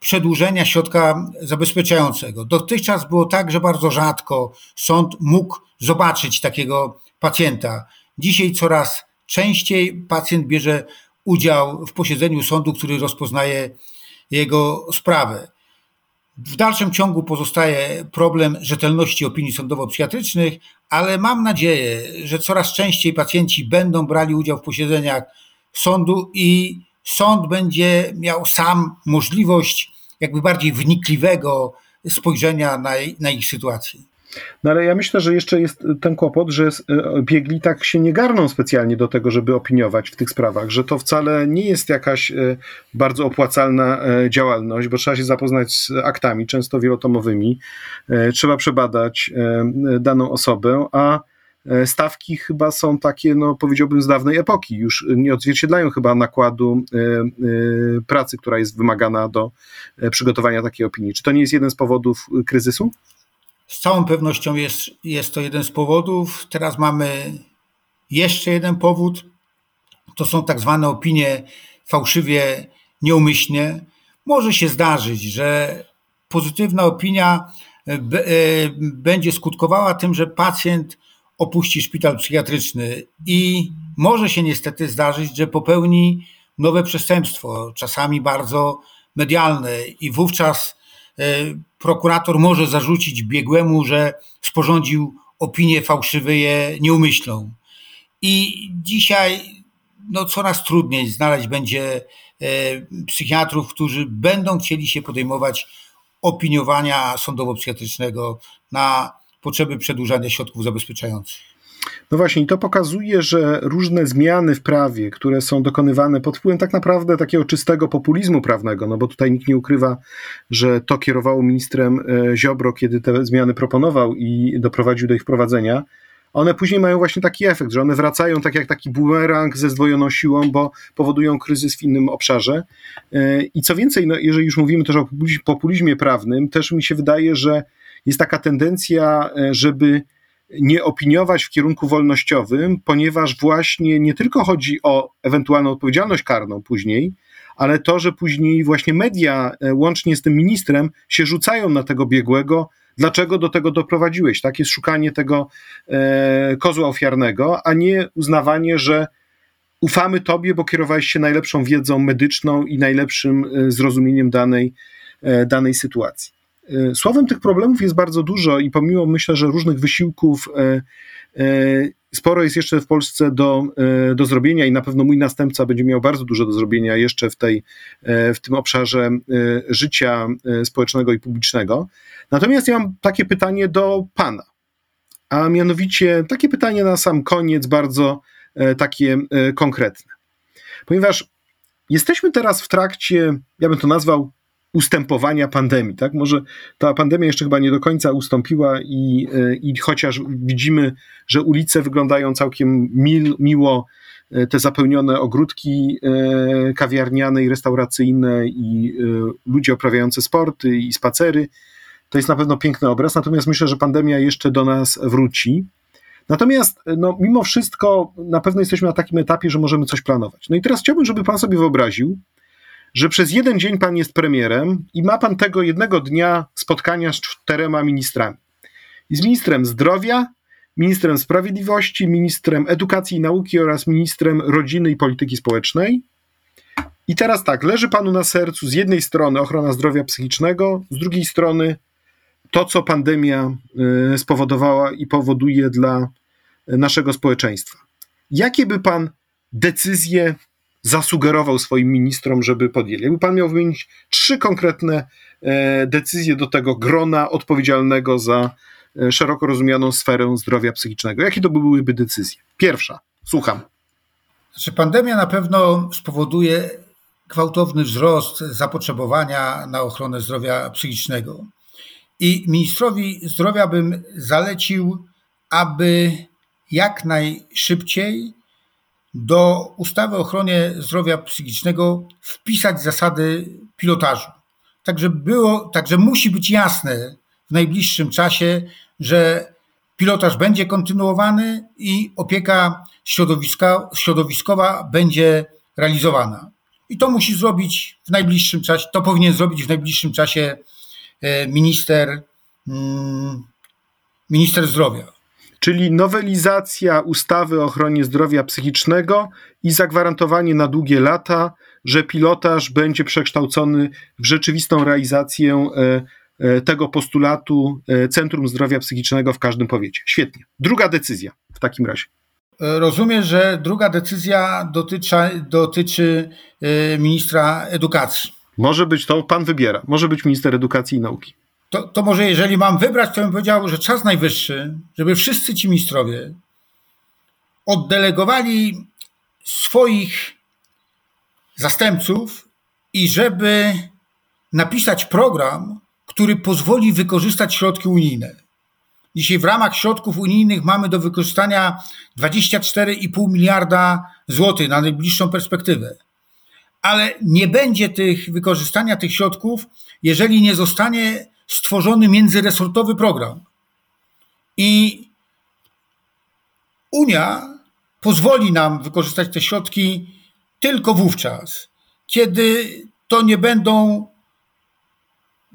przedłużenia środka zabezpieczającego. Dotychczas było tak, że bardzo rzadko sąd mógł zobaczyć takiego pacjenta. Dzisiaj coraz częściej pacjent bierze udział w posiedzeniu sądu, który rozpoznaje jego sprawę. W dalszym ciągu pozostaje problem rzetelności opinii sądowo-psychiatrycznych, ale mam nadzieję, że coraz częściej pacjenci będą brali udział w posiedzeniach sądu i sąd będzie miał sam możliwość jakby bardziej wnikliwego spojrzenia na, na ich sytuację. No ale ja myślę, że jeszcze jest ten kłopot, że e, biegli tak się nie garną specjalnie do tego, żeby opiniować w tych sprawach, że to wcale nie jest jakaś e, bardzo opłacalna e, działalność, bo trzeba się zapoznać z aktami, często wielotomowymi, trzeba przebadać daną osobę, a stawki chyba są takie, no powiedziałbym, z dawnej epoki, już nie odzwierciedlają chyba nakładu pracy, która jest wymagana do przygotowania takiej opinii. Czy to nie jest jeden z powodów kryzysu? Z całą pewnością jest, jest to jeden z powodów. Teraz mamy jeszcze jeden powód. To są tak zwane opinie fałszywie nieumyślnie. Może się zdarzyć, że pozytywna opinia e, e, będzie skutkowała tym, że pacjent opuści szpital psychiatryczny i może się niestety zdarzyć, że popełni nowe przestępstwo, czasami bardzo medialne i wówczas E, prokurator może zarzucić biegłemu, że sporządził opinię fałszywie nieumyślną. I dzisiaj no, coraz trudniej znaleźć będzie e, psychiatrów, którzy będą chcieli się podejmować opiniowania sądowo-psychiatrycznego na potrzeby przedłużania środków zabezpieczających. No właśnie, i to pokazuje, że różne zmiany w prawie, które są dokonywane pod wpływem tak naprawdę takiego czystego populizmu prawnego, no bo tutaj nikt nie ukrywa, że to kierowało ministrem e, Ziobro, kiedy te zmiany proponował i doprowadził do ich wprowadzenia, one później mają właśnie taki efekt, że one wracają tak jak taki bumerang ze zdwojoną siłą, bo powodują kryzys w innym obszarze. E, I co więcej, no, jeżeli już mówimy też o populizmie prawnym, też mi się wydaje, że jest taka tendencja, e, żeby nie opiniować w kierunku wolnościowym, ponieważ właśnie nie tylko chodzi o ewentualną odpowiedzialność karną później, ale to, że później właśnie media, e, łącznie z tym ministrem, się rzucają na tego biegłego, dlaczego do tego doprowadziłeś. Tak jest szukanie tego e, kozła ofiarnego, a nie uznawanie, że ufamy tobie, bo kierowałeś się najlepszą wiedzą medyczną i najlepszym e, zrozumieniem danej, e, danej sytuacji. E, słowem tych problemów jest bardzo dużo i pomimo myślę, że różnych wysiłków e, e, sporo jest jeszcze w Polsce do, do zrobienia i na pewno mój następca będzie miał bardzo dużo do zrobienia jeszcze w, tej, w tym obszarze życia społecznego i publicznego. Natomiast ja mam takie pytanie do Pana, a mianowicie takie pytanie na sam koniec, bardzo takie konkretne. Ponieważ jesteśmy teraz w trakcie, ja bym to nazwał, ustępowania pandemii. Tak? Może ta pandemia jeszcze chyba nie do końca ustąpiła i, e, i chociaż widzimy, że ulice wyglądają całkiem mil, miło, e, te zapełnione ogródki e, kawiarniane i restauracyjne i ludzie uprawiający sporty i spacery, to jest na pewno piękny obraz, natomiast myślę, że pandemia jeszcze do nas wróci. Natomiast no, mimo wszystko na pewno jesteśmy na takim etapie, że możemy coś planować. No i teraz chciałbym, żeby pan sobie wyobraził, że przez jeden dzień pan jest premierem i ma pan tego jednego dnia spotkania z czterema ministrami. Z ministrem zdrowia, ministrem sprawiedliwości, ministrem edukacji i nauki oraz ministrem rodziny i polityki społecznej. I teraz tak, leży panu na sercu z jednej strony ochrona zdrowia psychicznego, z drugiej strony to, co pandemia y, spowodowała i powoduje dla naszego społeczeństwa. Jakie by pan decyzje zasugerował swoim ministrom, żeby podjęli. Jakby pan miał wymienić trzy konkretne e, decyzje do tego grona odpowiedzialnego za e, szeroko rozumianą sferę zdrowia psychicznego, jakie to byłyby decyzje? Pierwsza, słucham. Znaczy, pandemia na pewno spowoduje gwałtowny wzrost zapotrzebowania na ochronę zdrowia psychicznego. I ministrowi zdrowia bym zalecił, aby jak najszybciej do ustawy o ochronie zdrowia psychicznego wpisać zasady pilotażu. Także było, także musi być jasne w najbliższym czasie, że pilotaż będzie kontynuowany i opieka środowiska, środowiskowa będzie realizowana. I to musi zrobić w najbliższym czasie, to powinien zrobić w najbliższym czasie e, minister, mm, minister zdrowia czyli nowelizacja ustawy o ochronie zdrowia psychicznego i zagwarantowanie na długie lata, że pilotaż będzie przekształcony w rzeczywistą realizację e, e, tego postulatu e, Centrum Zdrowia Psychicznego w każdym powiecie. Świetnie. Druga decyzja w takim razie. Rozumiem, że druga decyzja dotyczy, dotyczy ministra edukacji. Może być to, pan wybiera, może być minister edukacji i nauki. To, to może jeżeli mam wybrać, to bym powiedział, że czas najwyższy, żeby wszyscy ci ministrowie oddelegowali swoich zastępców i żeby napisać program, który pozwoli wykorzystać środki unijne. Dzisiaj w ramach środków unijnych mamy do wykorzystania 24,5 miliarda złotych na najbliższą perspektywę. Ale nie będzie tych wykorzystania tych środków, jeżeli nie zostanie stworzony międzyresortowy program. I Unia pozwoli nam wykorzystać te środki tylko wówczas, kiedy to nie będą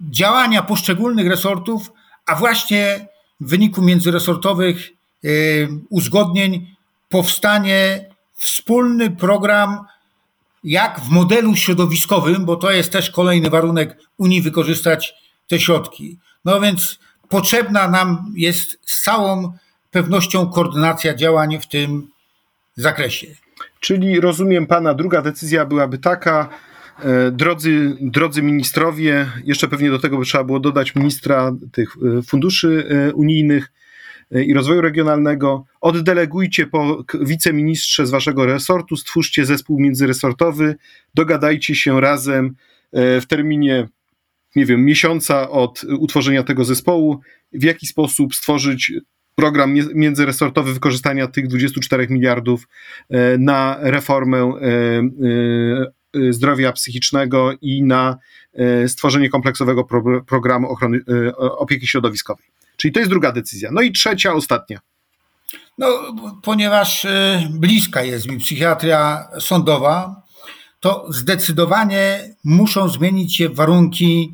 działania poszczególnych resortów, a właśnie w wyniku międzyresortowych y, uzgodnień powstanie wspólny program, jak w modelu środowiskowym, bo to jest też kolejny warunek Unii wykorzystać te środki. No więc potrzebna nam jest z całą pewnością koordynacja działań w tym zakresie. Czyli rozumiem pana, druga decyzja byłaby taka, e, Drodzy, drodzy ministrowie, jeszcze pewnie do tego by trzeba było dodać ministra tych e, funduszy e, unijnych i rozwoju regionalnego. Oddelegujcie po wiceministrze z waszego resortu, stwórzcie zespół międzyresortowy, dogadajcie się razem w terminie, nie wiem, miesiąca od utworzenia tego zespołu, w jaki sposób stworzyć program międzyresortowy wykorzystania tych 24 miliardów e, na reformę e, e, zdrowia psychicznego i na stworzenie kompleksowego programu ochrony, opieki środowiskowej. Czyli to jest druga decyzja. No i trzecia, ostatnia. No, ponieważ bliska jest mi psychiatria sądowa, to zdecydowanie muszą zmienić się warunki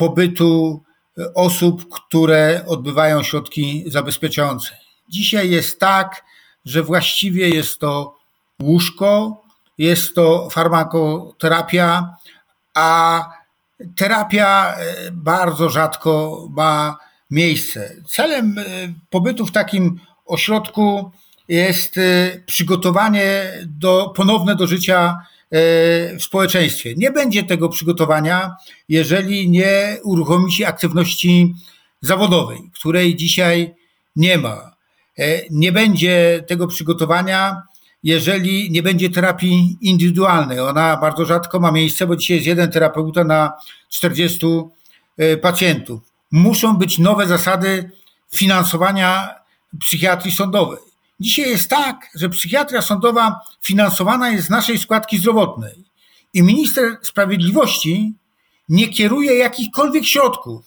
pobytu osób, które odbywają środki zabezpieczające. Dzisiaj jest tak, że właściwie jest to łóżko, jest to farmakoterapia, a terapia e, bardzo rzadko ma miejsce. Celem e, pobytu w takim ośrodku jest e, przygotowanie do ponowne do życia E, w społeczeństwie. Nie będzie tego przygotowania, jeżeli nie uruchomi się aktywności zawodowej, której dzisiaj nie ma. E, nie będzie tego przygotowania, jeżeli nie będzie terapii indywidualnej. Ona bardzo rzadko ma miejsce, bo dzisiaj jest jeden terapeuta na 40 e, pacjentów. Muszą być nowe zasady finansowania psychiatrii sądowej. Dzisiaj jest tak, że psychiatria sądowa finansowana jest z naszej składki zdrowotnej i minister sprawiedliwości nie kieruje jakichkolwiek środków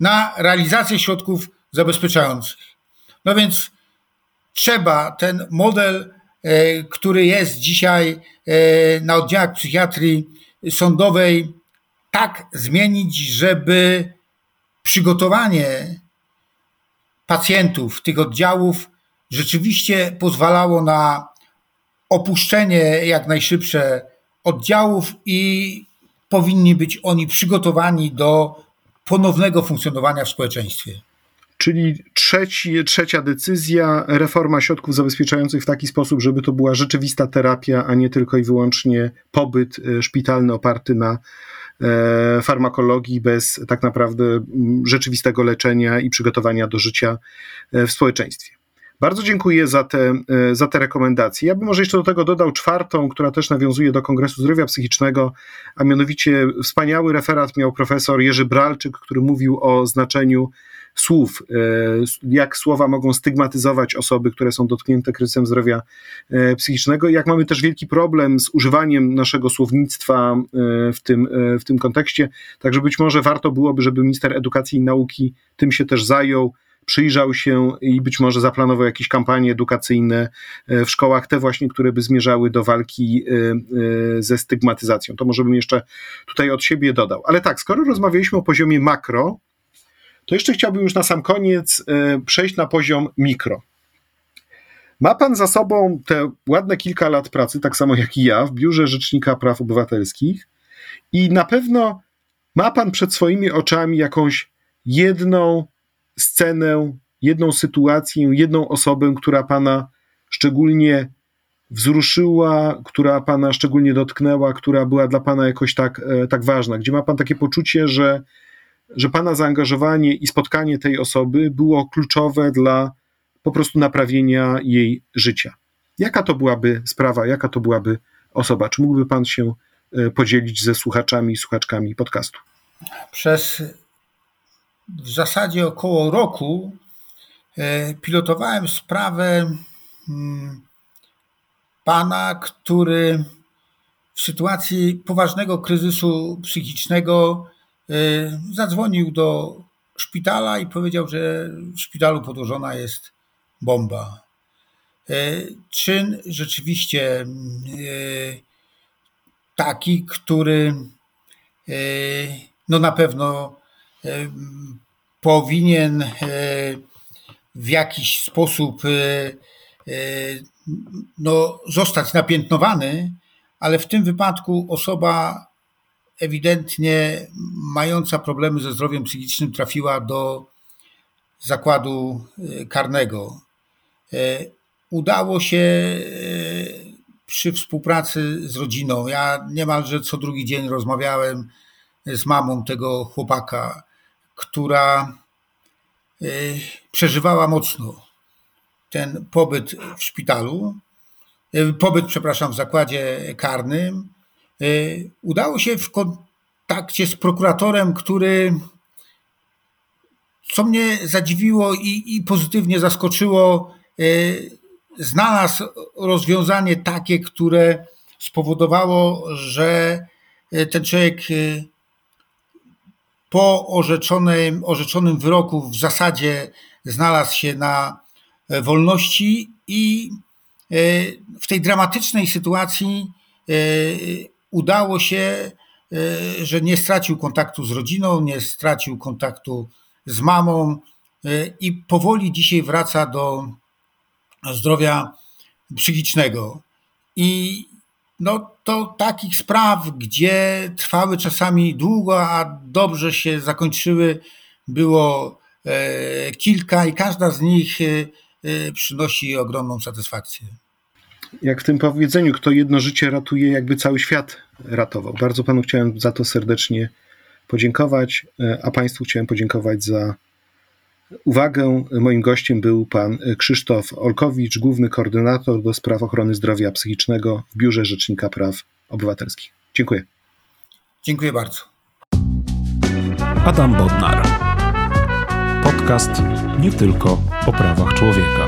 na realizację środków zabezpieczających. No więc trzeba ten model, e, który jest dzisiaj e, na oddziałach psychiatrii sądowej, tak zmienić, żeby przygotowanie pacjentów tych oddziałów rzeczywiście pozwalało na opuszczenie jak najszybsze oddziałów i powinni być oni przygotowani do ponownego funkcjonowania w społeczeństwie. Czyli trzeci, trzecia decyzja, reforma środków zabezpieczających w taki sposób, żeby to była rzeczywista terapia, a nie tylko i wyłącznie pobyt e, szpitalny oparty na e, farmakologii bez tak naprawdę rzeczywistego leczenia i przygotowania do życia e, w społeczeństwie. Bardzo dziękuję za te, e, za te rekomendacje. Ja bym może jeszcze do tego dodał czwartą, która też nawiązuje do Kongresu Zdrowia Psychicznego, a mianowicie wspaniały referat miał profesor Jerzy Bralczyk, który mówił o znaczeniu słów, e, jak słowa mogą stygmatyzować osoby, które są dotknięte kryzysem zdrowia e, psychicznego, jak mamy też wielki problem z używaniem naszego słownictwa w tym, w tym kontekście. Także być może warto byłoby, żeby minister edukacji i nauki tym się też zajął przyjrzał się i być może zaplanował jakieś kampanie edukacyjne e, w szkołach, te właśnie, które by zmierzały do walki e, e, ze stygmatyzacją. To może bym jeszcze tutaj od siebie dodał. Ale tak, skoro rozmawialiśmy o poziomie makro, to jeszcze chciałbym już na sam koniec przejść na poziom mikro. Ma pan za sobą te ładne kilka lat pracy, tak samo jak i ja, w Biurze Rzecznika Praw Obywatelskich, i na pewno ma pan przed swoimi oczami jakąś jedną scenę, jedną sytuację, jedną osobę, która pana szczególnie wzruszyła, która pana szczególnie dotknęła, która była dla pana jakoś tak, e, tak ważna, gdzie ma pan takie poczucie, że że Pana zaangażowanie i spotkanie tej osoby było kluczowe dla po prostu naprawienia jej życia. Jaka to byłaby sprawa, jaka to byłaby osoba? Czy mógłby Pan się e, podzielić ze słuchaczami i słuchaczkami podcastu? Przez w zasadzie około roku e, pilotowałem sprawę mm, pana, który w sytuacji poważnego kryzysu psychicznego e, zadzwonił do szpitala i powiedział, że w szpitalu podłożona jest bomba. E, czyn rzeczywiście taki, który no na pewno powinien w jakiś sposób no, zostać napiętnowany, ale w tym wypadku osoba ewidentnie mająca problemy ze zdrowiem psychicznym trafiła do zakładu karnego. Udało się przy współpracy z rodziną. Ja niemalże co drugi dzień rozmawiałem z mamą tego chłopaka, która y, przeżywała mocno ten pobyt w szpitalu, y, pobyt, przepraszam, w zakładzie karnym. Y, udało się w kontakcie z prokuratorem, który co mnie zadziwiło i, i pozytywnie zaskoczyło, znalazł rozwiązanie takie, które spowodowało, że ten człowiek po orzeczonym, orzeczonym wyroku w zasadzie znalazł się na e, wolności i e, w tej dramatycznej sytuacji e, udało się, że nie stracił kontaktu z rodziną, nie stracił kontaktu z mamą i powoli dzisiaj wraca do zdrowia psychicznego. I no to takich spraw, gdzie trwały czasami długo, a dobrze się zakończyły, było e, kilka i każda z nich e, e, przynosi ogromną satysfakcję. Jak w tym powiedzeniu, kto jedno życie ratuje, jakby cały świat ratował. Bardzo panu chciałem za to serdecznie podziękować, a państwu chciałem podziękować za uwagę. Moim gościem był pan Krzysztof Olkowicz, główny koordynator do spraw ochrony zdrowia psychicznego w Biurze Rzecznika Praw Obywatelskich. Dziękuję. Dziękuję bardzo. Adam Bodnar. Podcast nie tylko o prawach człowieka.